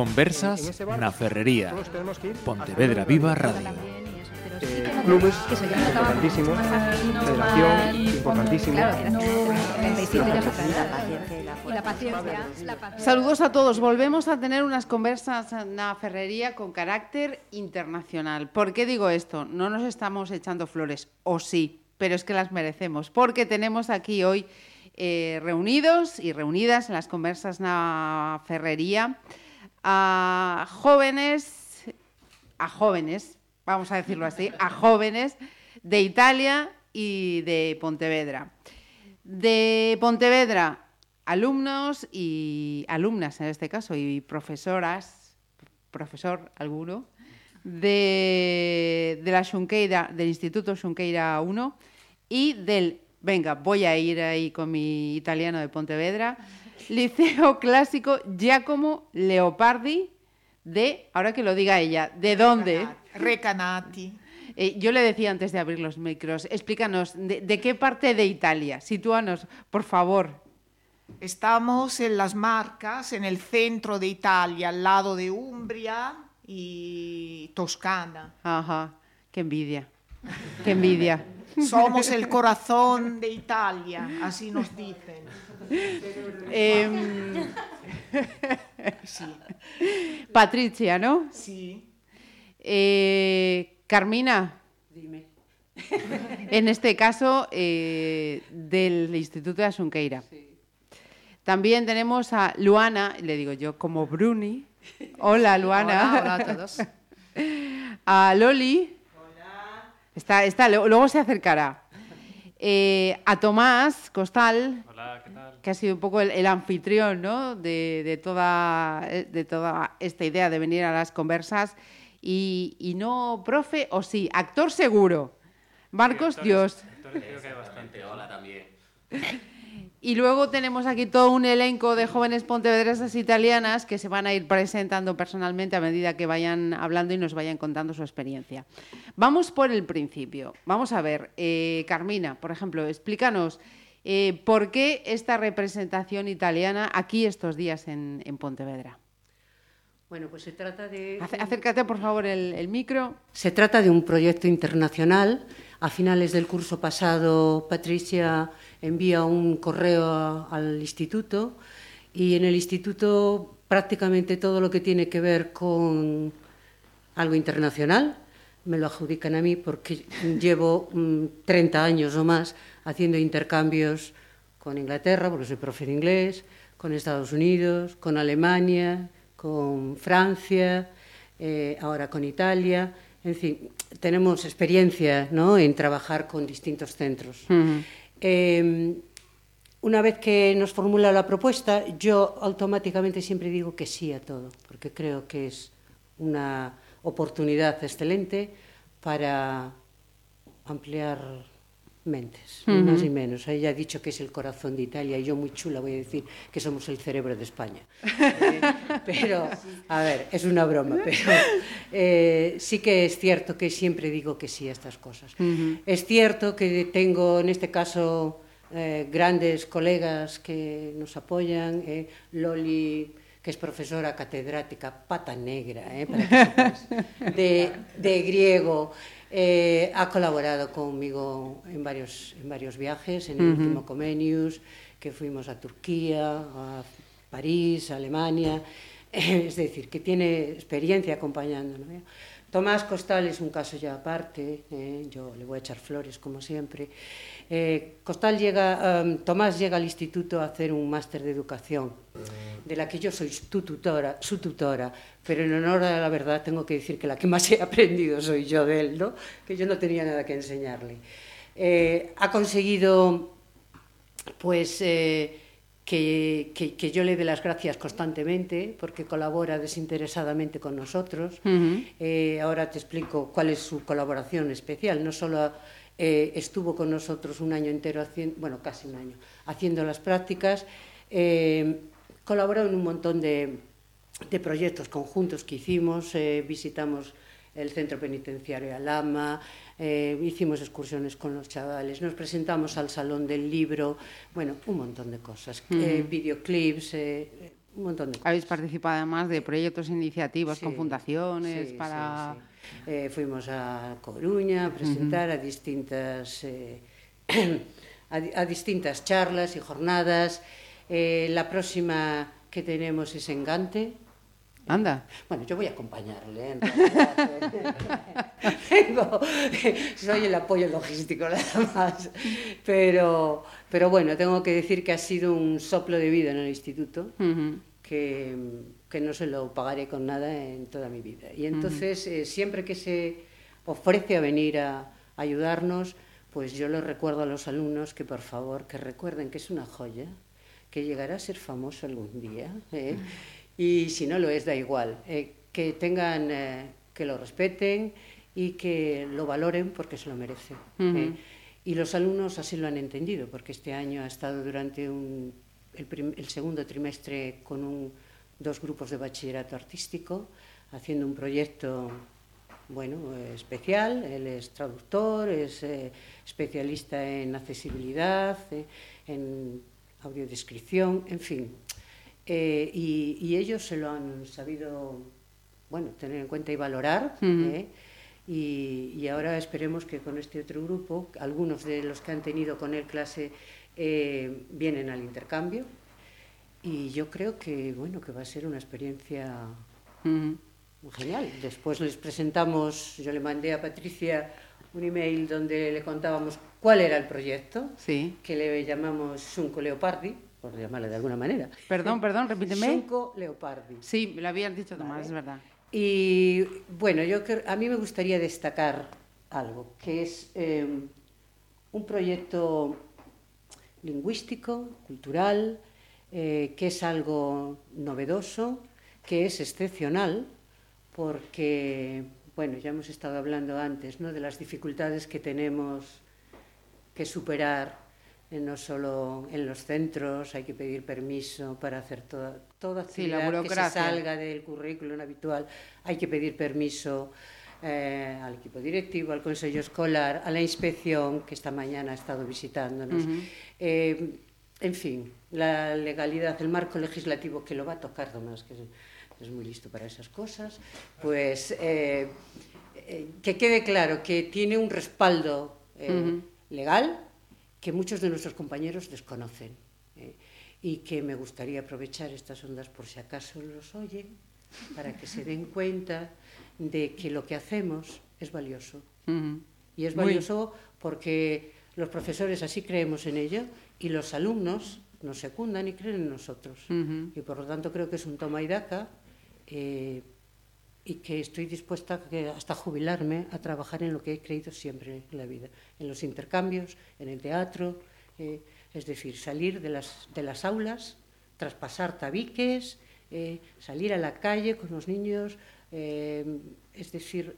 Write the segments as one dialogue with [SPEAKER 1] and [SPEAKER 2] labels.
[SPEAKER 1] Conversas na Ferrería. Pontevedra Viva Radio.
[SPEAKER 2] Eh, clubes, importantísimo. Federación, importantísimo.
[SPEAKER 3] Saludos a todos. Volvemos a tener unas conversas na Ferrería con carácter internacional. ¿Por qué digo esto? No nos estamos echando flores, o sí, pero es que las merecemos, porque tenemos aquí hoy eh, reunidos y reunidas en las conversas na Ferrería a jóvenes, a jóvenes, vamos a decirlo así, a jóvenes de Italia y de Pontevedra. De Pontevedra, alumnos y alumnas en este caso, y profesoras, profesor alguno, de, de la Xunqueira, del Instituto Xunqueira 1 y del, venga, voy a ir ahí con mi italiano de Pontevedra, Liceo Clásico Giacomo Leopardi de, ahora que lo diga ella, ¿de dónde?
[SPEAKER 4] Recanati.
[SPEAKER 3] Eh, yo le decía antes de abrir los micros, explícanos, ¿de, de qué parte de Italia? Sitúanos, por favor.
[SPEAKER 4] Estamos en las Marcas, en el centro de Italia, al lado de Umbria y Toscana.
[SPEAKER 3] Ajá, qué envidia, qué envidia.
[SPEAKER 4] Somos el corazón de Italia, así nos dicen.
[SPEAKER 3] Em, Patricia, ¿no?
[SPEAKER 4] Sí.
[SPEAKER 3] Eh, Carmina.
[SPEAKER 5] Dime.
[SPEAKER 3] En este caso, eh, del Instituto de Asunqueira. También tenemos a Luana, le digo yo como Bruni. Hola, Luana.
[SPEAKER 5] Hola, hola a todos.
[SPEAKER 3] A Loli. Está, está, lo- luego se acercará. Eh, a Tomás Costal, que ha sido un poco el, el anfitrión ¿no? de, de toda, eh, de toda esta idea de venir a las conversas. Y, y no, profe, o sí, actor seguro. Marcos Dios. Y luego tenemos aquí todo un elenco de jóvenes pontevedresas italianas que se van a ir presentando personalmente a medida que vayan hablando y nos vayan contando su experiencia. Vamos por el principio. Vamos a ver, eh, Carmina, por ejemplo, explícanos eh, por qué esta representación italiana aquí estos días en, en Pontevedra.
[SPEAKER 5] Bueno, pues se trata de...
[SPEAKER 3] Acércate, por favor, el, el micro.
[SPEAKER 5] Se trata de un proyecto internacional. A finales del curso pasado, Patricia envía un correo al instituto y en el instituto prácticamente todo lo que tiene que ver con algo internacional me lo adjudican a mí porque llevo mm, 30 años o más haciendo intercambios con Inglaterra, porque soy profe de inglés, con Estados Unidos, con Alemania, con Francia, eh, ahora con Italia. En fin, tenemos experiencia ¿no? en trabajar con distintos centros. Eh, una vez que nos formula la propuesta, yo automáticamente siempre digo que sí a todo, porque creo que es una oportunidad excelente para ampliar mentes, uh -huh. más y menos. Ella ha dicho que es el corazón de Italia y yo muy chula voy a decir que somos el cerebro de España. Eh, pero, a ver, es una broma, pero eh, sí que es cierto que siempre digo que sí a estas cosas. Uh -huh. Es cierto que tengo en este caso eh, grandes colegas que nos apoyan, eh, Loli que es profesora catedrática, pata negra, eh, para que de, de griego. Eh, ha colaborado conmigo en varios, en varios viajes, en el uh -huh. último Comenius, que fuimos a Turquía, a París, a Alemania. Es decir, que tiene experiencia acompañándonos. ¿Eh? Tomás Costal es un caso ya aparte, eh, yo le voy a echar flores como siempre. Eh, Costal llega, um, Tomás llega al instituto a hacer un máster de educación, de la que yo soy tu tutora, su tutora, pero en honor a la verdad tengo que decir que la que más he aprendido soy yo de él, ¿no? que yo no tenía nada que enseñarle. Eh, ha conseguido pues eh, que, que, que, yo le dé las gracias constantemente porque colabora desinteresadamente con nosotros. Uh -huh. eh, ahora te explico cuál es su colaboración especial. No solo eh, estuvo con nosotros un año entero, haciendo, bueno, casi un año, haciendo las prácticas, eh, colaboró en un montón de, de proyectos conjuntos que hicimos, eh, visitamos el centro penitenciario Alama, eh, hicimos excursiones con los chavales, nos presentamos al Salón del Libro, bueno, un montón de cosas, uh -huh. eh, videoclips, eh, un montón de cosas.
[SPEAKER 3] Habéis participado además de proyectos e iniciativas
[SPEAKER 5] Sí,
[SPEAKER 3] con fundaciones
[SPEAKER 5] sí,
[SPEAKER 3] para...
[SPEAKER 5] sí, sí. Fuimos a Coruña a presentar a distintas a, di- a distintas charlas y jornadas. La próxima que tenemos es en Gante.
[SPEAKER 3] Anda.
[SPEAKER 5] Bueno, yo voy a acompañarle. en eh. Tengo- soy el apoyo logístico nada más. Pero, pero bueno, tengo que decir que ha sido un soplo de vida en el instituto
[SPEAKER 3] Ujú.
[SPEAKER 5] que, que no se lo pagaré con nada en toda mi vida. Y entonces, eh, siempre que se ofrece a venir a ayudarnos, pues yo les recuerdo a los alumnos que por favor, que recuerden que es una joya, que llegará a ser famoso algún día. ¿eh? Y si no lo es, da igual. eh, que tengan, eh, que lo respeten y que lo valoren porque se lo merece. ¿eh? Y los alumnos así lo han entendido, porque este año ha estado durante un, el, prim- el segundo trimestre con un- dos grupos de bachillerato artístico, haciendo un proyecto bueno, especial. Él es traductor, es especialista en accesibilidad, en audiodescripción, en fin. Eh, y, y ellos se lo han sabido bueno, tener en cuenta y valorar. ¿eh? Y, y ahora esperemos que con este otro grupo, algunos de los que han tenido con él clase eh, vienen al intercambio. Y yo creo que, bueno, que va a ser una experiencia
[SPEAKER 3] Ujú.
[SPEAKER 5] Genial. Después les presentamos, yo le mandé a Patricia un email donde le contábamos cuál era el proyecto,
[SPEAKER 3] Sí.
[SPEAKER 5] que le llamamos Sunco Leopardi, por llamarle de alguna manera.
[SPEAKER 3] Perdón, perdón, repíteme.
[SPEAKER 5] Sunco Leopardi.
[SPEAKER 3] Sí, me lo habías dicho Tomás,
[SPEAKER 5] Vale.
[SPEAKER 3] es verdad.
[SPEAKER 5] Y bueno, yo a mí me gustaría destacar algo, que es eh, un proyecto lingüístico, cultural, eh, que es algo novedoso, que es excepcional, porque, bueno, ya hemos estado hablando antes ¿no? de las dificultades que tenemos que superar, no solo en los centros, hay que pedir permiso para hacer toda, toda
[SPEAKER 3] Sí,
[SPEAKER 5] actividad que se salga del currículum habitual, hay que pedir permiso eh, al equipo directivo, al consejo escolar, a la inspección que esta mañana ha estado visitándonos. Eh, en fin, la legalidad, el marco legislativo que lo va a tocar Tomás, que es, es muy listo para esas cosas, pues eh, eh, que quede claro que tiene un respaldo eh, legal que muchos de nuestros compañeros desconocen eh, y que me gustaría aprovechar estas ondas por si acaso los oyen para que se den cuenta de que lo que hacemos es valioso. Y es
[SPEAKER 3] Muy-
[SPEAKER 5] valioso porque los profesores así creemos en ello y los alumnos nos secundan y creen en nosotros. Y por lo tanto creo que es un toma y daca eh, y que estoy dispuesta hasta jubilarme a trabajar en lo que he creído siempre en la vida, en los intercambios, en el teatro, eh, es decir, salir de las, de las aulas, traspasar tabiques, eh, salir a la calle con los niños, eh, es decir,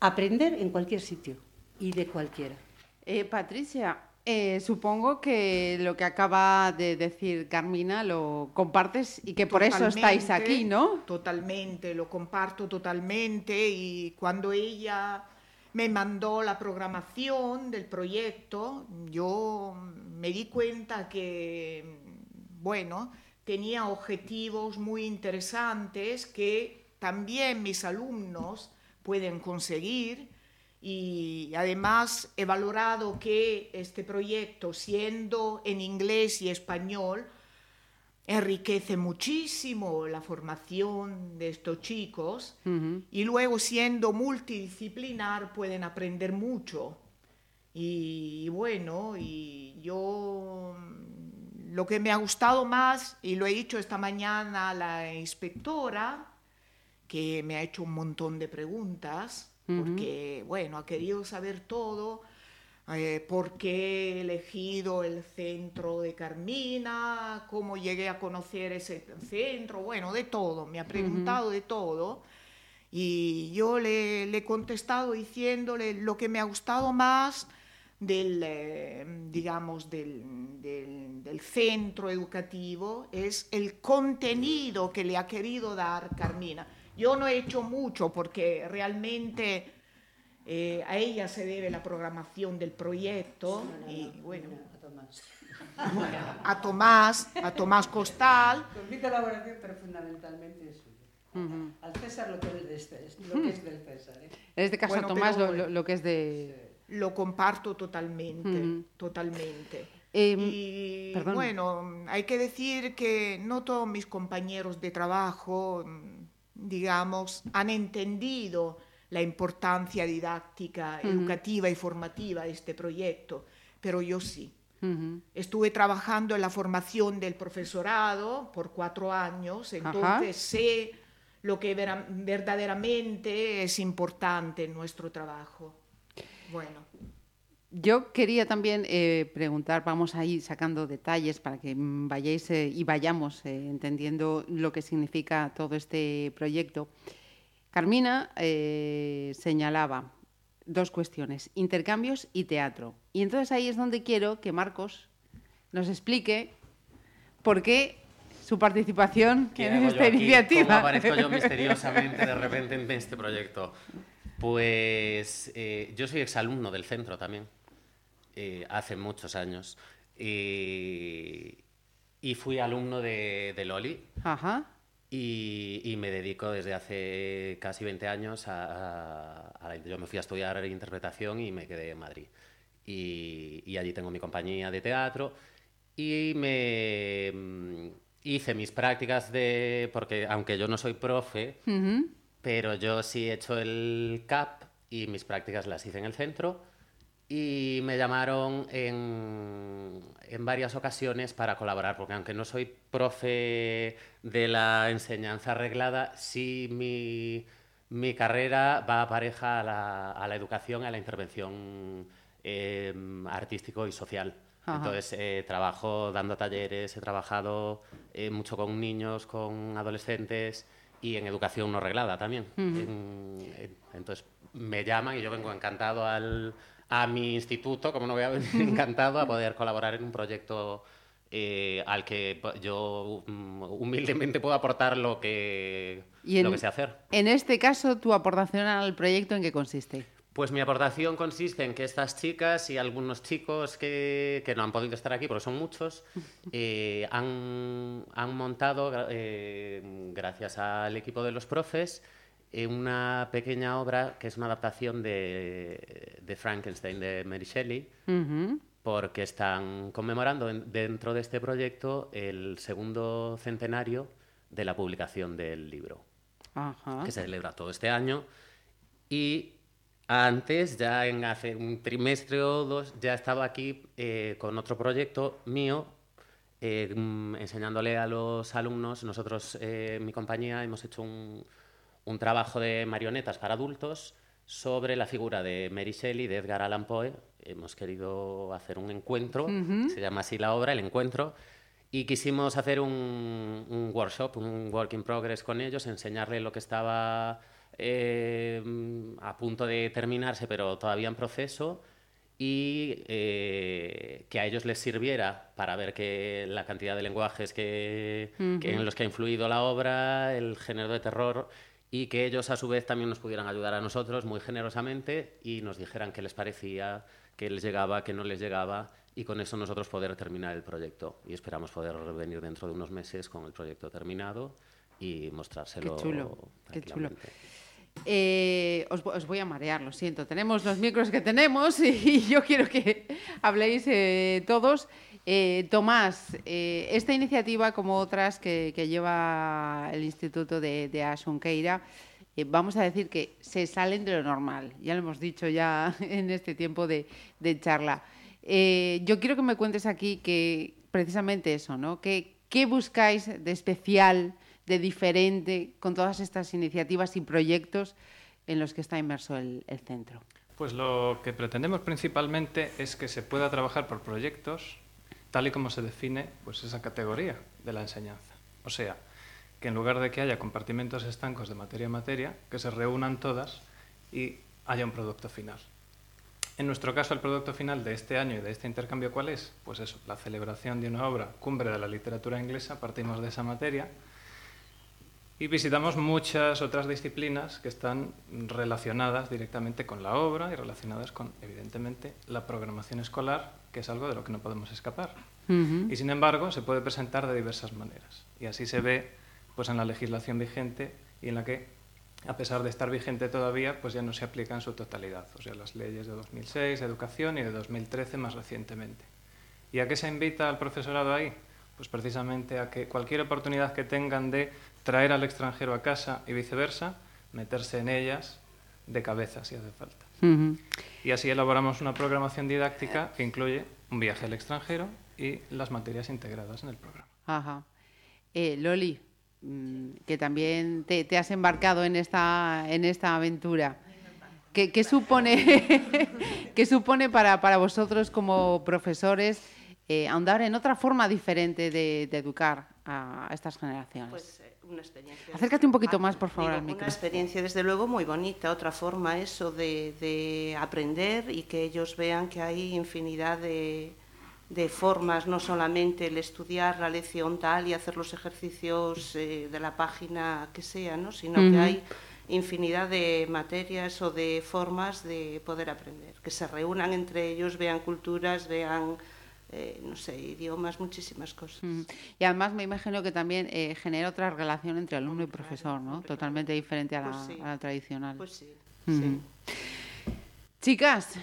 [SPEAKER 5] aprender en cualquier sitio y de cualquiera.
[SPEAKER 3] Patricia, eh, supongo que lo que acaba de decir Carmina lo compartes y que por eso estáis aquí, ¿no?
[SPEAKER 4] Totalmente, lo comparto totalmente y cuando ella me mandó la programación del proyecto, yo me di cuenta que, bueno, tenía objetivos muy interesantes que también mis alumnos pueden conseguir y además he valorado que este proyecto, siendo en inglés y español, enriquece muchísimo la formación de estos chicos y luego siendo multidisciplinar pueden aprender mucho. Y, bueno, y yo mm, lo que me ha gustado más, y lo he dicho esta mañana a la inspectora, que me ha hecho un montón de preguntas, porque, bueno, ha querido saber todo, eh, por qué he elegido el centro de Carmina, cómo llegué a conocer ese centro, bueno, de todo, me ha preguntado de todo. Y yo le, le he contestado diciéndole lo que me ha gustado más del, eh, digamos, del, del- del centro educativo es el contenido que le ha querido dar Carmina. Yo no he hecho mucho porque realmente Eh, a ella se debe la programación del proyecto y bueno, a Tomás, a Tomás Costal.
[SPEAKER 5] Con colaboración, pero fundamentalmente es suyo. Al César lo que, es, lo que es del César. ¿eh?
[SPEAKER 3] En este caso, bueno, Tomás, lo, lo, lo, que es de...
[SPEAKER 4] Lo comparto totalmente, totalmente. Eh, y perdón. bueno, hay que decir que no todos mis compañeros de trabajo, digamos, han entendido la importancia didáctica, uh -huh. educativa y formativa de este proyecto, pero yo sí. Uh -huh. Estuve trabajando en la formación del profesorado por cuatro años, entonces Ajá. sé lo que verdaderamente es importante en nuestro trabajo. Bueno.
[SPEAKER 3] Yo quería también eh, preguntar, vamos a ir sacando detalles para que vayáis eh, y vayamos eh, entendiendo lo que significa todo este proyecto. Carmina señalaba dos cuestiones, intercambios y teatro. Y entonces ahí es donde quiero que Marcos nos explique por qué su participación en esta iniciativa.
[SPEAKER 6] ¿Cómo aparezco yo misteriosamente de repente en este proyecto? Pues eh, yo soy exalumno del centro también, eh, hace muchos años. Y, y fui alumno de, de Loli.
[SPEAKER 3] Ajá.
[SPEAKER 6] Y, y, me dedico desde hace casi 20 años a, a, a, Yo me fui a estudiar interpretación y me quedé en Madrid. Y, y allí tengo mi compañía de teatro y me mm, hice mis prácticas de... Porque aunque yo no soy profe, uh -huh. pero yo sí he hecho el CAP y mis prácticas las hice en el centro y me llamaron en, en, varias ocasiones para colaborar, porque aunque no soy profe de la enseñanza arreglada, sí mi, mi carrera va a pareja a la, a la educación, a la intervención eh, artístico y social. Ajá. Entonces, eh, trabajo dando talleres, he trabajado eh, mucho con niños, con adolescentes y en educación no reglada también. Uh -huh. en, en, entonces, me llaman y yo vengo encantado al a mi instituto, como no voy a venir encantado a poder colaborar en un proyecto eh, al que yo um, humildemente puedo aportar lo que,
[SPEAKER 3] en,
[SPEAKER 6] lo que sé hacer.
[SPEAKER 3] En este caso, ¿tu aportación al proyecto en qué consiste?
[SPEAKER 6] Pues mi aportación consiste en que estas chicas y algunos chicos que, que no han podido estar aquí, porque son muchos, eh, han, han, montado, eh, gracias al equipo de los profes, una pequeña obra que es una adaptación de, de Frankenstein de Mary Shelley, uh -huh. porque están conmemorando en, dentro de este proyecto el segundo centenario de la publicación del libro, que se celebra todo este año. Y antes, ya en hace un trimestre o dos, ya estaba aquí eh, con otro proyecto mío, eh, enseñándole a los alumnos. Nosotros, eh, mi compañía, hemos hecho un un trabajo de marionetas para adultos sobre la figura de Mary Shelley, de Edgar Allan Poe. Hemos querido hacer un encuentro, uh -huh. se llama así la obra, el encuentro, y quisimos hacer un, un, workshop, un work in progress con ellos, enseñarles lo que estaba eh, a punto de terminarse, pero todavía en proceso, y eh, que a ellos les sirviera para ver que la cantidad de lenguajes que, uh -huh. que en los que ha influido la obra, el género de terror, y que ellos a su vez también nos pudieran ayudar a nosotros muy generosamente y nos dijeran qué les parecía, qué les llegaba, qué no les llegaba y con eso nosotros poder terminar el proyecto. Y esperamos poder venir dentro de unos meses con el proyecto terminado y mostrárselo.
[SPEAKER 3] Qué chulo, qué chulo. Eh, os, os, voy a marear, lo siento. Tenemos los micros que tenemos y yo quiero que habléis eh, todos. Eh, Tomás, eh, esta iniciativa, como otras que, lleva el Instituto de, de Asunqueira, eh, vamos a decir que se salen de lo normal. Ya lo hemos dicho ya en este tiempo de, charla. Eh, yo quiero que me cuentes aquí que precisamente eso, ¿no? ¿Qué, ¿Qué buscáis de especial, de diferente con todas estas iniciativas y proyectos en los que está inmerso el centro?
[SPEAKER 7] Pues lo que pretendemos principalmente es que se pueda trabajar por proyectos tal y como se define pues, esa categoría de la enseñanza. O sea, que en lugar de que haya compartimentos estancos de materia a materia, que se reúnan todas y haya un producto final. En nuestro caso, el producto final de este año y de este intercambio, ¿cuál es? Pues eso, la celebración de una obra, Cumbre de la Literatura Inglesa, partimos de esa materia, Y visitamos muchas otras disciplinas que están relacionadas directamente con la obra y relacionadas con, evidentemente, la programación escolar, que es algo de lo que no podemos escapar. Y sin embargo, se puede presentar de diversas maneras. Y así se ve pues, en la legislación vigente y en la que, a pesar de estar vigente todavía, pues ya no se aplica en su totalidad. O sea, las leyes de 2006 de educación y de 2013 más recientemente. ¿Y a qué se invita al profesorado ahí? Pues precisamente a que cualquier oportunidad que tengan de traer al extranjero a casa y viceversa, meterse en ellas de cabeza si hace falta. Y así elaboramos una programación didáctica que incluye un viaje al extranjero y las materias integradas en el programa.
[SPEAKER 3] Ajá. Eh, Loli, mm, que también te, has embarcado en esta, en esta aventura. ¿Qué, supone, ¿qué supone para, para vosotros como profesores eh, ahondar en otra forma diferente de, educar a, estas generaciones?
[SPEAKER 8] Pues, eh, una experiencia.
[SPEAKER 3] Acércate un poquito más, por favor, al micro.
[SPEAKER 8] Una experiencia, desde luego, muy bonita. Otra forma, eso de, de aprender y que ellos vean que hay infinidad de, de formas, no solamente el estudiar la lección tal y hacer los ejercicios eh, de la página que sea, ¿no? sino uh -huh. que hay infinidad de materias o de formas de poder aprender, que se reúnan entre ellos, vean culturas, vean eh, no sé, idiomas, muchísimas cosas. Mm.
[SPEAKER 3] Y además me imagino que también eh, genera otra relación entre alumno y profesor, ¿no? Totalmente diferente a la,
[SPEAKER 8] pues sí.
[SPEAKER 3] a la tradicional.
[SPEAKER 8] Pues sí,
[SPEAKER 3] Mm.
[SPEAKER 8] sí.
[SPEAKER 3] Chicas,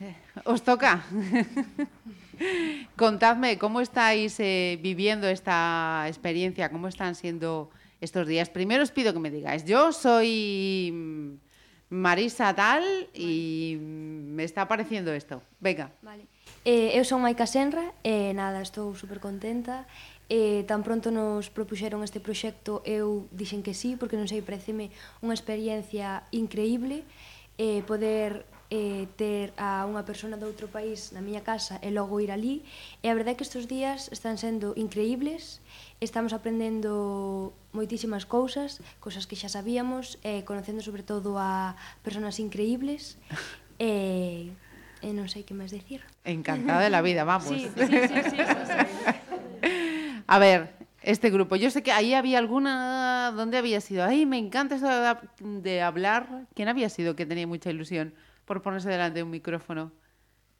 [SPEAKER 3] eh, os toca. Contadme, ¿cómo estáis eh, viviendo esta experiencia? ¿Cómo están siendo estos días? Primero os pido que me digáis, yo soy mm, Marisa tal y me está pareciendo esto. Venga.
[SPEAKER 9] Vale. Eh, eu son Maica Senra e eh, nada, estou super contenta. Eh, tan pronto nos propuxeron este proxecto eu dixen que sí, porque non sei, pareceme unha experiencia increíble eh, poder eh, ter a unha persona de outro país na miña casa e logo ir ali. E a verdade é que estes días están sendo increíbles, estamos aprendendo moitísimas cousas, cousas que xa sabíamos, eh, conocendo sobre todo a personas increíbles. E... Eh, E non sei que máis dicir.
[SPEAKER 3] Encantada de la vida, vamos.
[SPEAKER 9] Sí, sí, sí, sí, sí, sí.
[SPEAKER 3] A ver, este grupo, yo sé que ahí había alguna... ¿Dónde había sido? Ay, me encanta eso de, hablar. ¿Quién había sido que tenía mucha ilusión por ponerse delante de un micrófono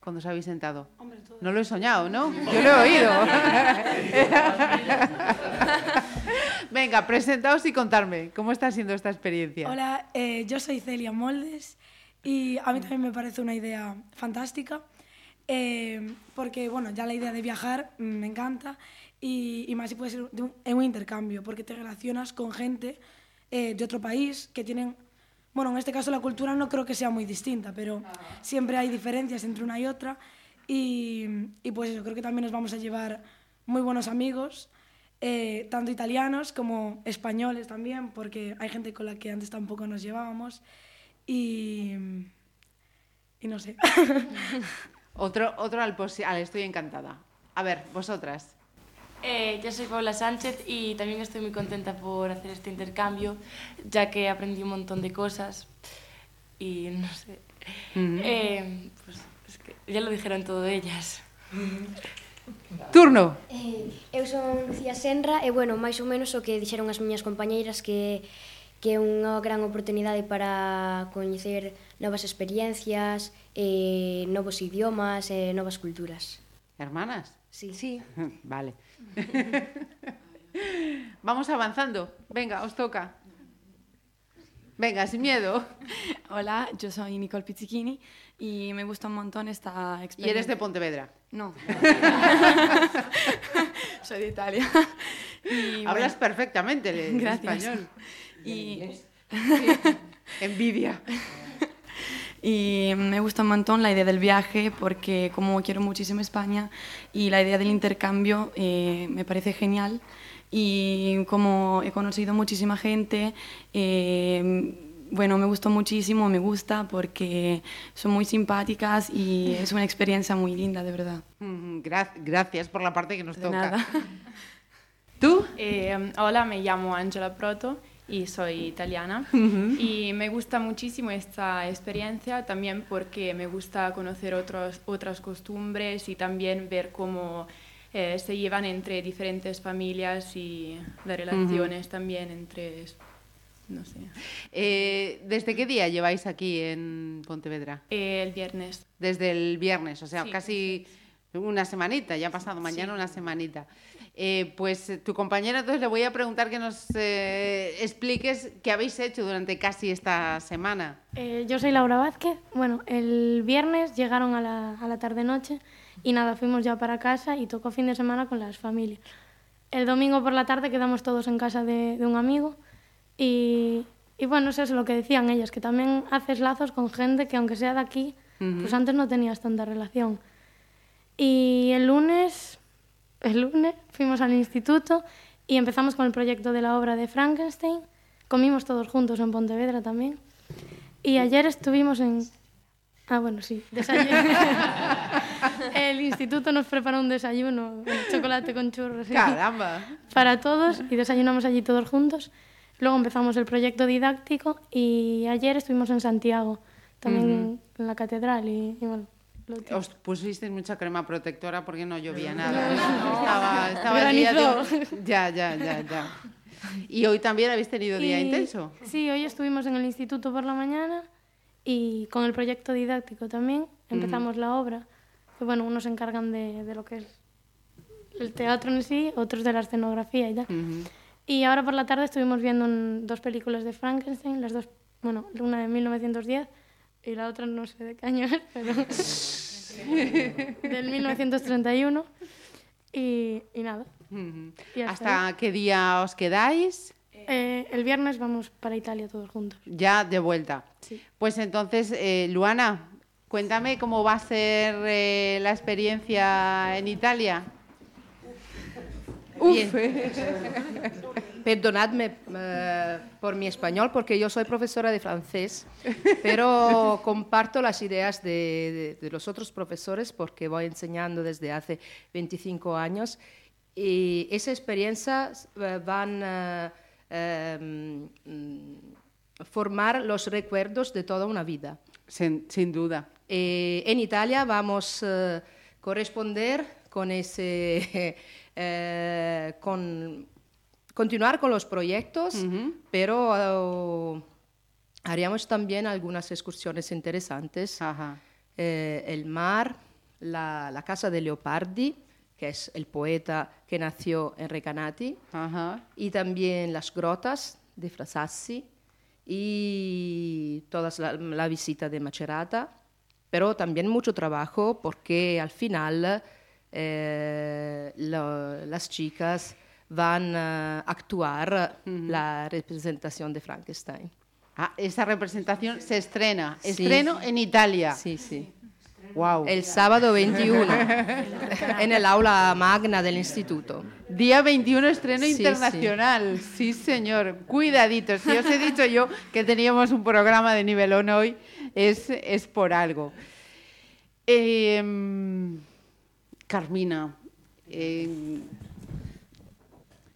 [SPEAKER 3] cuando os habéis sentado?
[SPEAKER 10] Hombre, todo.
[SPEAKER 3] No lo he soñado, ¿no? Yo lo he oído. Venga, presentaos y contarme, ¿cómo está siendo esta experiencia?
[SPEAKER 10] Hola, eh, yo soy Celia Moldes y a mí también me parece una idea fantástica eh, porque, bueno, ya la idea de viajar mm, me encanta y, y más si puede ser de un, en un intercambio porque te relacionas con gente eh, de otro país que tienen, bueno, en este caso la cultura no creo que sea muy distinta, pero siempre hay diferencias entre una y otra y, y pues eso, creo que también nos vamos a llevar muy buenos amigos eh, tanto italianos como españoles también, porque hay gente con la que antes tampoco nos llevábamos. Y, y no sé.
[SPEAKER 3] otro, otro al, al estoy encantada. A ver, vosotras.
[SPEAKER 11] Eh, yo soy Paula Sánchez y también estoy muy contenta por hacer este intercambio, ya que aprendí un montón de cosas y no sé.
[SPEAKER 3] Uh
[SPEAKER 11] eh, pues es que ya lo dijeron todo ellas.
[SPEAKER 3] Turno.
[SPEAKER 12] Eh, eu son Lucía Senra e bueno, máis ou menos o que dixeron as miñas compañeiras que que é unha gran oportunidade para coñecer novas experiencias, eh, novos idiomas e novas culturas.
[SPEAKER 3] ¿Hermanas?
[SPEAKER 12] Sí.
[SPEAKER 9] Sí.
[SPEAKER 3] Vale. Vamos avanzando. Venga, os toca. Venga, sin miedo.
[SPEAKER 13] Hola, yo soy Nicole Pizzichini y me gusta un montón esta experiencia.
[SPEAKER 3] Y eres de Pontevedra.
[SPEAKER 13] No. Soy de Italia. Y,
[SPEAKER 3] Hablas
[SPEAKER 13] bueno,
[SPEAKER 3] perfectamente el, el
[SPEAKER 13] Gracias.
[SPEAKER 3] español.
[SPEAKER 13] Y,
[SPEAKER 3] Envidia.
[SPEAKER 13] y me gusta un montón la idea del viaje porque como quiero muchísimo España y la idea del intercambio eh, me parece genial y como he conocido muchísima gente, eh, bueno, me gustó muchísimo, me gusta porque son muy simpáticas y es una experiencia muy linda, de verdad.
[SPEAKER 3] Mm, gra- gracias por la parte que nos
[SPEAKER 13] De
[SPEAKER 3] toca.
[SPEAKER 13] nada.
[SPEAKER 3] ¿Tú?
[SPEAKER 14] Eh, hola, me llamo Angela Proto y soy italiana. Y me gusta muchísimo esta experiencia también porque me gusta conocer otros, otras costumbres y también ver cómo eh, se llevan entre diferentes familias y las relaciones también entre, no sé.
[SPEAKER 3] Eh, ¿Desde qué día lleváis aquí en Pontevedra?
[SPEAKER 14] Eh, el viernes.
[SPEAKER 3] Desde el viernes, o sea,
[SPEAKER 14] Sí,
[SPEAKER 3] casi una semanita, ya ha pasado mañana una semanita. Eh, pues eh, tu compañera, entonces le voy a preguntar que nos eh, expliques qué habéis hecho durante casi esta semana.
[SPEAKER 15] Eh, yo soy Laura Vázquez. Bueno, el viernes llegaron a la, a la tarde-noche y nada, fuimos ya para casa y tocó fin de semana con las familias. El domingo por la tarde quedamos todos en casa de, de un amigo y, y bueno, eso es lo que decían ellas, que también haces lazos con gente que aunque sea de aquí,
[SPEAKER 3] Ujú.
[SPEAKER 15] pues antes no tenías tanta relación. Y el lunes, el lunes fuimos al instituto y empezamos con el proyecto de la obra de Frankenstein. Comimos todos juntos en Pontevedra también. Y ayer estuvimos en... Ah, bueno, sí, desayuno. el instituto nos preparó un desayuno, chocolate con churros.
[SPEAKER 3] ¡Caramba!
[SPEAKER 15] Para todos y desayunamos allí todos juntos. Luego empezamos el proyecto didáctico y ayer estuvimos en Santiago, también en la catedral y, y bueno.
[SPEAKER 3] Os pusisteis mucha crema protectora porque no llovía nada.
[SPEAKER 15] No, no.
[SPEAKER 3] Estaba, estaba el día de-. Ya, ya, ya, ya. ¿Y hoy también habéis tenido día
[SPEAKER 15] Y-
[SPEAKER 3] intenso?
[SPEAKER 15] Sí, hoy estuvimos en el instituto por la mañana y con el proyecto didáctico también empezamos la obra. Que bueno, unos se encargan de, de lo que es el teatro en sí, otros de la escenografía y tal. Y ahora por la tarde estuvimos viendo un- dos películas de Frankenstein, las dos, bueno, una de 1910 y la otra no sé de qué año es, pero del 1931. Y, y nada. Y hasta
[SPEAKER 3] ¿Hasta qué día os quedáis?
[SPEAKER 15] Eh, el viernes vamos para Italia todos juntos.
[SPEAKER 3] Ya de vuelta. Pues entonces, eh, Luana, cuéntame cómo va a ser eh, la experiencia en Italia.
[SPEAKER 16] Bien. Perdonadme eh, por mi español porque yo soy profesora de francés, pero comparto las ideas de, de- de los otros profesores porque voy enseñando desde hace 25 años y esa experiencia eh, van a formar los recuerdos de toda una vida.
[SPEAKER 3] Sin, sin duda.
[SPEAKER 16] Eh, en Italia vamos a corresponder con ese, eh, con continuar con los proyectos, pero eh, haríamos también algunas excursiones interesantes. Eh, el mar, la, la casa de Leopardi, que es el poeta que nació en Recanati, y también las grotas de Frasassi y toda la, la visita de Macerata, pero también mucho trabajo porque al final eh, lo- las chicas van a actuar la representación de Frankenstein.
[SPEAKER 3] Ah, esa representación se estrena.
[SPEAKER 16] Sí.
[SPEAKER 3] Estreno en Italia.
[SPEAKER 16] Sí, sí.
[SPEAKER 3] Wow.
[SPEAKER 16] El sábado 21 en el aula magna del instituto.
[SPEAKER 3] Día 21 estreno
[SPEAKER 16] Sí,
[SPEAKER 3] internacional. Sí. señor. Cuidaditos. Si os he dicho yo que teníamos un programa de nivelón hoy, es, es por algo. Em, Carmina,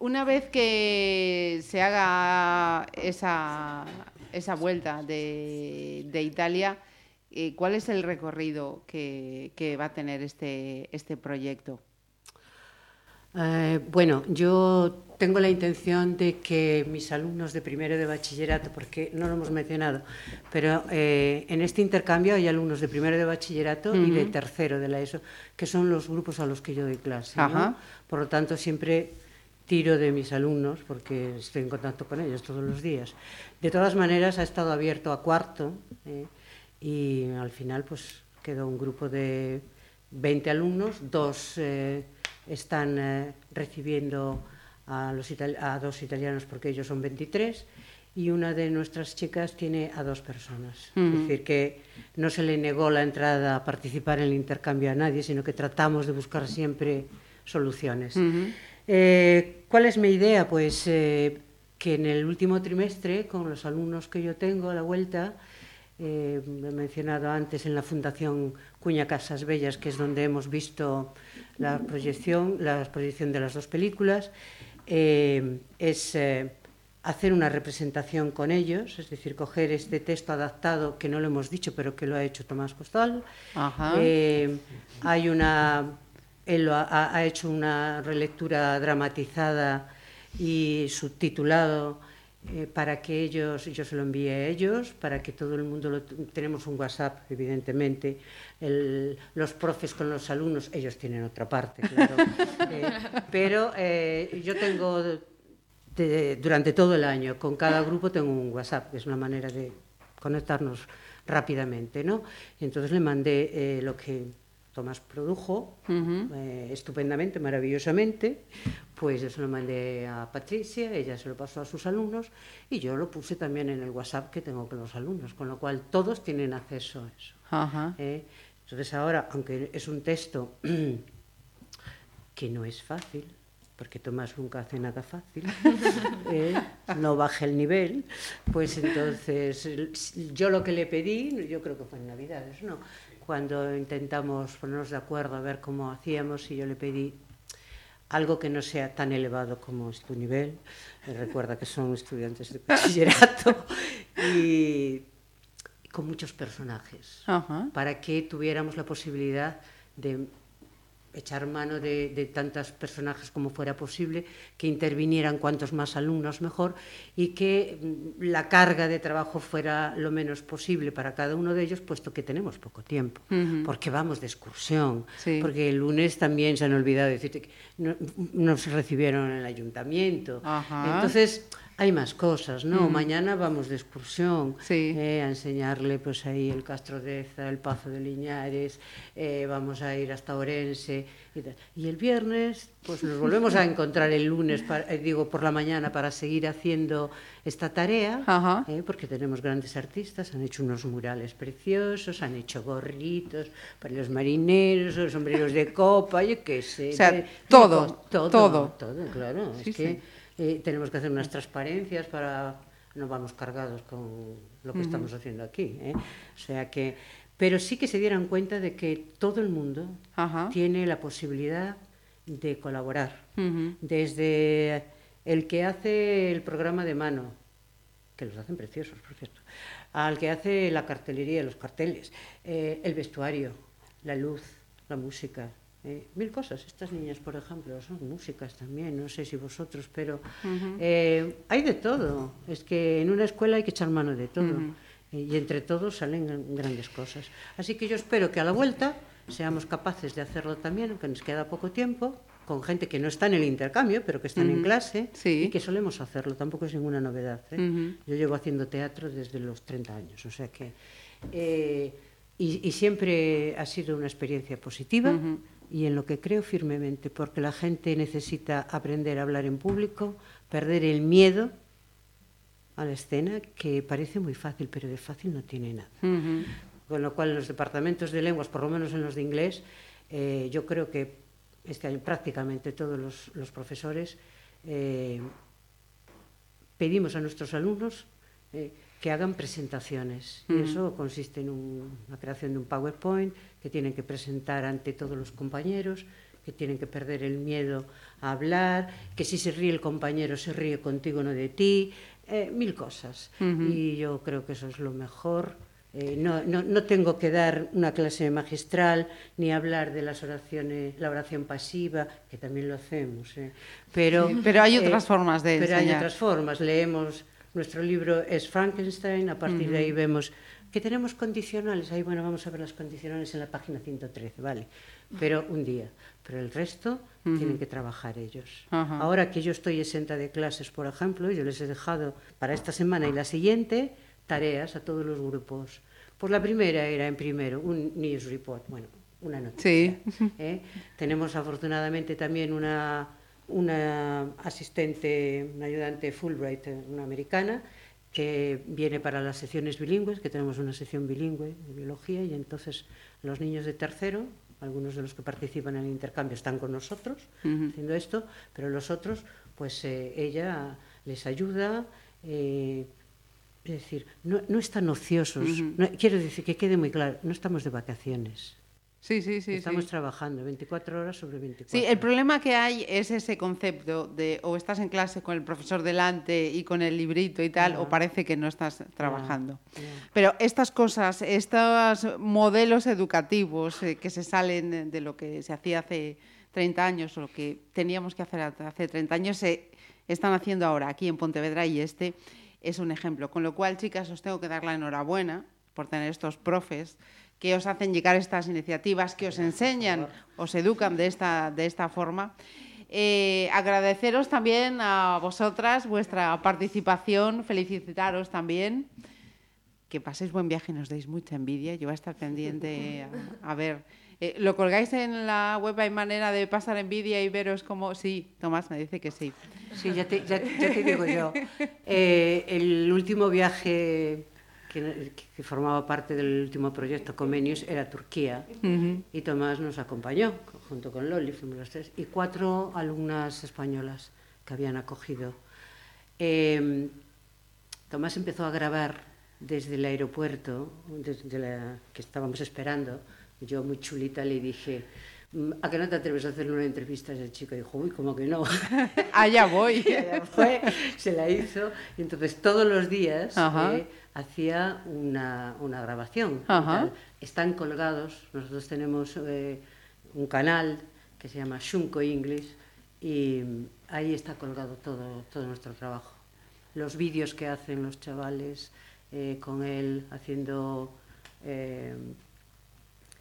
[SPEAKER 3] una vez que se haga esa, esa vuelta de, de Italia, eh, ¿cuál es el recorrido que, que va a tener este, este proyecto?
[SPEAKER 5] Eh, bueno, yo tengo la intención de que mis alumnos de primero de bachillerato, porque no lo hemos mencionado, pero eh, en este intercambio hay alumnos de primero de bachillerato y de tercero de la ESO, que son los grupos a los que yo doy clase. Por lo tanto, siempre tiro de mis alumnos, porque estoy en contacto con ellos todos los días. De todas maneras, ha estado abierto a cuarto eh, y al final pues quedó un grupo de 20 alumnos, dos eh, están eh, recibiendo a, los a dos italianos porque ellos son 23 y una de nuestras chicas tiene a dos personas.
[SPEAKER 3] Ujú.
[SPEAKER 5] Es decir, que no se le negó la entrada a participar en el intercambio a nadie, sino que tratamos de buscar siempre soluciones.
[SPEAKER 3] Ujú.
[SPEAKER 5] Eh, ¿Cuál es mi idea? Pues eh, que en el último trimestre, con los alumnos que yo tengo a la vuelta, eh, he mencionado antes en la Fundación Cuña Casas Bellas, que es donde hemos visto la proyección, la proyección de las dos películas, es hacer una representación con ellos, es decir, coger este texto adaptado, que no lo hemos dicho, pero que lo ha hecho Tomás Costal.
[SPEAKER 3] Ajá.
[SPEAKER 5] Eh, hay una él ha, ha hecho una relectura dramatizada y subtitulado eh, para que ellos, yo se lo envíe a ellos, para que todo el mundo lo, tenemos un WhatsApp, evidentemente, el, los profes con los alumnos, ellos tienen otra parte, claro, eh, pero eh, yo tengo de, durante todo el año, con cada grupo tengo un WhatsApp, que es una manera de conectarnos rápidamente, ¿no? Y entonces le mandé lo que Tomás produjo uh -huh. eh, estupendamente, maravillosamente, pues yo se lo mandé a Patricia, ella se lo pasó a sus alumnos y yo lo puse también en el WhatsApp que tengo con los alumnos, con lo cual todos tienen acceso a eso. Uh -huh. eh, entonces ahora, aunque es un texto que no es fácil, porque Tomás nunca hace nada fácil, eh, no baja el nivel, pues entonces yo lo que le pedí, yo creo que fue en Navidades, ¿no? Cuando intentamos ponernos de acuerdo a ver cómo hacíamos y yo le pedí algo que no sea tan elevado como es tu nivel, recuerda que son estudiantes de bachillerato, y, con muchos personajes, para que tuviéramos la posibilidad de echar mano de, de tantos personajes como fuera posible, que intervinieran cuantos más alumnos mejor y que mm, la carga de trabajo fuera lo menos posible para cada uno de ellos, puesto que tenemos poco tiempo, uh -huh. porque vamos de excursión, sí. porque el lunes también se han olvidado de decirte que no, nos recibieron en el ayuntamiento. Ajá. Entonces, hay más cosas, ¿no? Mm. Mañana vamos de excursión sí. eh, a enseñarle pues ahí el Castro Deza, el Pazo de Liñares, eh, vamos a ir hasta Orense y, tal. y el viernes pues nos volvemos a encontrar el lunes, para, eh, digo por la mañana para seguir haciendo esta tarea, eh, porque tenemos grandes artistas, han hecho unos murales preciosos, han hecho gorritos para los marineros, los sombreros de copa, yo qué sé.
[SPEAKER 3] O sea, de, todo,
[SPEAKER 5] todo,
[SPEAKER 3] todo,
[SPEAKER 5] todo, claro, sí, es que... Sí eh, tenemos que hacer unas transparencias para no vamos cargados con lo que uh -huh. estamos haciendo aquí ¿eh? o sea que pero sí que se dieran cuenta de que todo el mundo tiene la posibilidad de colaborar uh -huh. desde el que hace el programa de mano que los hacen preciosos por cierto al que hace la cartelería los carteles eh, el vestuario la luz la música eh, mil cosas. Estas niñas, por ejemplo, son músicas también, no sé si vosotros, pero uh -huh. eh, hay de todo. Es que en una escuela hay que echar mano de todo. Uh -huh. eh, y entre todos salen grandes cosas. Así que yo espero que a la vuelta seamos capaces de hacerlo también, aunque nos queda poco tiempo, con gente que no está en el intercambio, pero que están uh -huh. en clase, sí. y que solemos hacerlo. Tampoco es ninguna novedad. ¿eh? Yo llevo haciendo teatro desde los 30 años, o sea que... Y, y, siempre ha sido una experiencia positiva y en lo que creo firmemente, porque la gente necesita aprender a hablar en público, perder el miedo a la escena, que parece muy fácil, pero de fácil no tiene nada. Uh -huh. Con lo cual, en los departamentos de lenguas, por lo menos en los de inglés, eh, yo creo que este año prácticamente todos los, los profesores eh, pedimos a nuestros alumnos eh, que hagan presentaciones. Uh -huh. Y eso consiste en un, la creación de un PowerPoint que tienen que presentar ante todos los compañeros, que tienen que perder el miedo a hablar, que si se ríe el compañero se ríe contigo, no de ti, eh, mil cosas. Uh -huh. Y yo creo que eso es lo mejor. Eh, no, no, no, tengo que dar una clase magistral ni hablar de las oraciones, la oración pasiva, que también lo hacemos. Eh. Pero,
[SPEAKER 3] sí, pero hay otras formas de
[SPEAKER 5] Pero
[SPEAKER 3] enseñar.
[SPEAKER 5] hay otras formas. Leemos nuestro libro es Frankenstein, a partir uh -huh. de ahí vemos que tenemos condicionales. Ahí, bueno, vamos a ver las condicionales en la página 113, ¿vale? Pero un día. Pero el resto uh -huh. tienen que trabajar ellos. Uh -huh. Ahora que yo estoy exenta de clases, por ejemplo, yo les he dejado para esta semana y la siguiente tareas a todos los grupos. Pues la primera era, en primero, un news report, bueno, una noticia. Sí. ¿eh? Tenemos afortunadamente también una una asistente, una ayudante Fulbright, una americana, que viene para las secciones bilingües, que tenemos una sección bilingüe de biología, y entonces los niños de tercero, algunos de los que participan en el intercambio están con nosotros uh -huh. haciendo esto, pero los otros, pues eh, ella les ayuda. Eh, es decir, no, no están ociosos. Uh -huh. no, quiero decir que quede muy claro, no estamos de vacaciones.
[SPEAKER 3] Sí, sí, sí.
[SPEAKER 5] Estamos
[SPEAKER 3] sí.
[SPEAKER 5] trabajando 24 horas sobre 24.
[SPEAKER 3] Sí, el problema que hay es ese concepto de o estás en clase con el profesor delante y con el librito y tal, o parece que no estás trabajando. Pero estas cosas, estos modelos educativos eh, que se salen de lo que se hacía hace 30 años o lo que teníamos que hacer hace 30 años, se están haciendo ahora aquí en Pontevedra y este es un ejemplo. Con lo cual, chicas, os tengo que dar la enhorabuena por tener estos profes que os hacen llegar estas iniciativas, que os enseñan, os educan de esta, de esta forma. Eh, agradeceros también a vosotras vuestra participación, felicitaros también. Que paséis buen viaje y nos deis mucha envidia. Yo voy a estar pendiente a, a ver. Eh, ¿Lo colgáis en la web? ¿Hay manera de pasar envidia y veros cómo...? Sí, Tomás me dice que sí.
[SPEAKER 5] Sí, ya te, ya, ya te digo yo. Eh, el último viaje que, que, formaba parte del último proyecto Comenius era Turquía uh -huh. y Tomás nos acompañó junto con Loli, fuimos los tres, y cuatro alumnas españolas que habían acogido. Eh, Tomás empezó a grabar desde el aeropuerto, desde la, que estábamos esperando, yo muy chulita le dije, ¿a qué no te atreves a hacerle una entrevista a ese chico? Y dijo, uy, ¿cómo que no?
[SPEAKER 3] Allá voy.
[SPEAKER 5] Allá fue, se la hizo. Y entonces todos los días eh, hacía una, una grabación. Están colgados, nosotros tenemos eh, un canal que se llama Shunko English y ahí está colgado todo, todo nuestro trabajo. Los vídeos que hacen los chavales eh, con él haciendo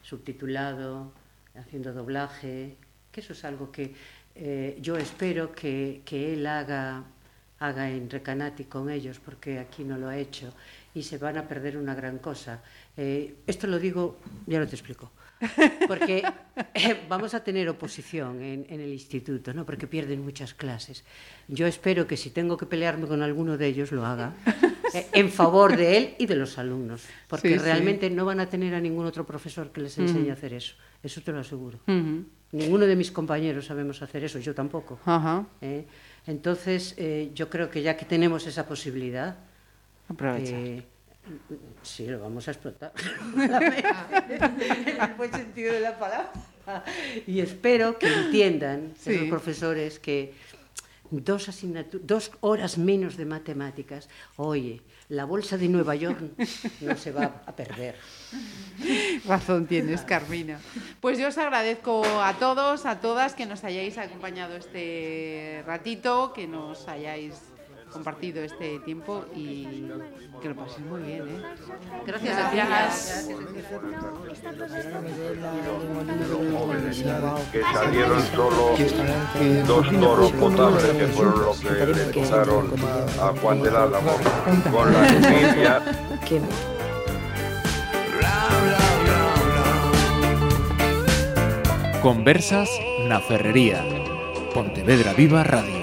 [SPEAKER 5] subtitulado, haciendo doblaje, que eso es algo que eh, yo espero que, que él haga, haga en Recanati con ellos, porque aquí no lo ha hecho, y se van a perder una gran cosa. Eh, esto lo digo, ya lo te explico, porque eh, vamos a tener oposición en, en, el instituto, ¿no? porque pierden muchas clases. Yo espero que si tengo que pelearme con alguno de ellos, lo haga eh, en favor de él y de los alumnos, porque sí, realmente sí. no van a tener a ningún otro profesor que les enseñe uh -huh. a hacer eso. Eso te lo aseguro. Uh -huh. Ninguno de mis compañeros sabemos hacer eso, yo tampoco. Uh -huh. ¿eh? Entonces, eh, yo creo que ya que tenemos esa posibilidad,
[SPEAKER 3] Aprovecha.
[SPEAKER 5] Sí, lo vamos a explotar. en el buen sentido de la palabra. Y espero que entiendan sí. esos profesores que dos, dos horas menos de matemáticas, oye, la bolsa de Nueva York no se va a perder.
[SPEAKER 3] Razón tienes, Carmina. Pues yo os agradezco a todos, a todas que nos hayáis acompañado este ratito, que nos hayáis compartido este tiempo y que lo paséis muy bien. ¿eh?
[SPEAKER 5] Gracias a Gracias.
[SPEAKER 17] Que salieron solo dos toros potables que fueron los que le quitaron a Juan del Álamo con la envidia.
[SPEAKER 1] Conversas na Ferrería. Pontevedra Viva Radio.